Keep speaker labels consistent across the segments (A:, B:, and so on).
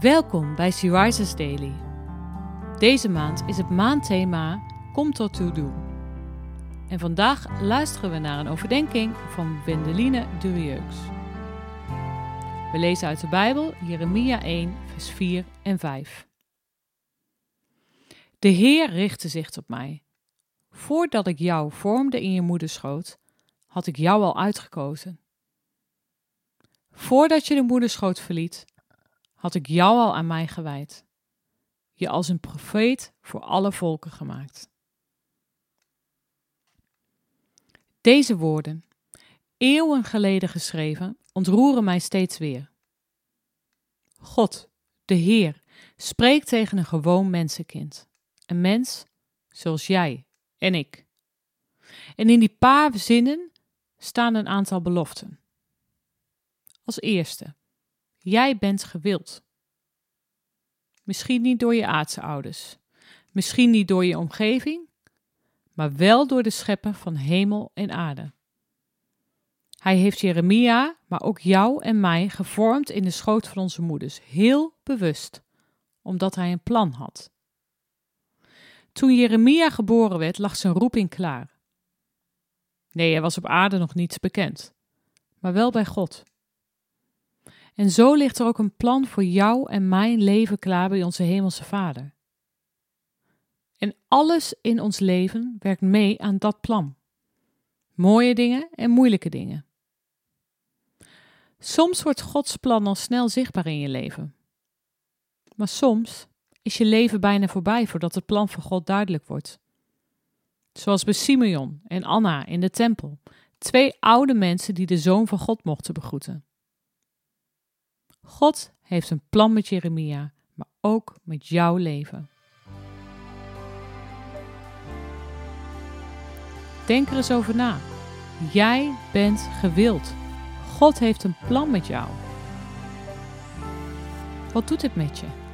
A: Welkom bij Sea Rises Daily. Deze maand is het maandthema Kom tot uw doel. En vandaag luisteren we naar een overdenking van Wendeline Durieux. We lezen uit de Bijbel Jeremia 1, vers 4 en 5. De Heer richtte zich op mij. Voordat ik jou vormde in je moederschoot, had ik jou al uitgekozen. Voordat je de moederschoot verliet, had ik jou al aan mij gewijd, je als een profeet voor alle volken gemaakt. Deze woorden, eeuwen geleden geschreven, ontroeren mij steeds weer. God, de Heer, spreekt tegen een gewoon mensenkind, een mens zoals jij en ik. En in die paar zinnen staan een aantal beloften. Als eerste, Jij bent gewild. Misschien niet door je aardse ouders, misschien niet door je omgeving, maar wel door de schepper van hemel en aarde. Hij heeft Jeremia, maar ook jou en mij gevormd in de schoot van onze moeders, heel bewust, omdat hij een plan had. Toen Jeremia geboren werd, lag zijn roeping klaar. Nee, er was op aarde nog niets bekend, maar wel bij God. En zo ligt er ook een plan voor jou en mijn leven klaar bij onze Hemelse Vader. En alles in ons leven werkt mee aan dat plan. Mooie dingen en moeilijke dingen. Soms wordt Gods plan al snel zichtbaar in je leven. Maar soms is je leven bijna voorbij voordat het plan van God duidelijk wordt. Zoals bij Simeon en Anna in de tempel, twee oude mensen die de zoon van God mochten begroeten. God heeft een plan met Jeremia, maar ook met jouw leven. Denk er eens over na. Jij bent gewild. God heeft een plan met jou. Wat doet het met je?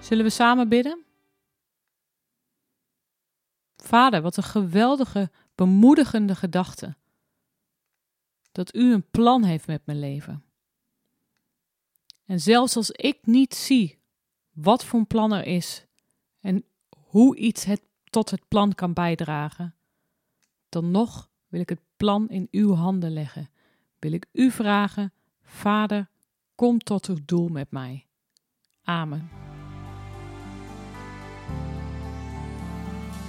A: Zullen we samen bidden? Vader, wat een geweldige, bemoedigende gedachte. Dat u een plan heeft met mijn leven. En zelfs als ik niet zie wat voor een plan er is en hoe iets het, tot het plan kan bijdragen, dan nog wil ik het plan in uw handen leggen. Wil ik u vragen, Vader, kom tot uw doel met mij. Amen.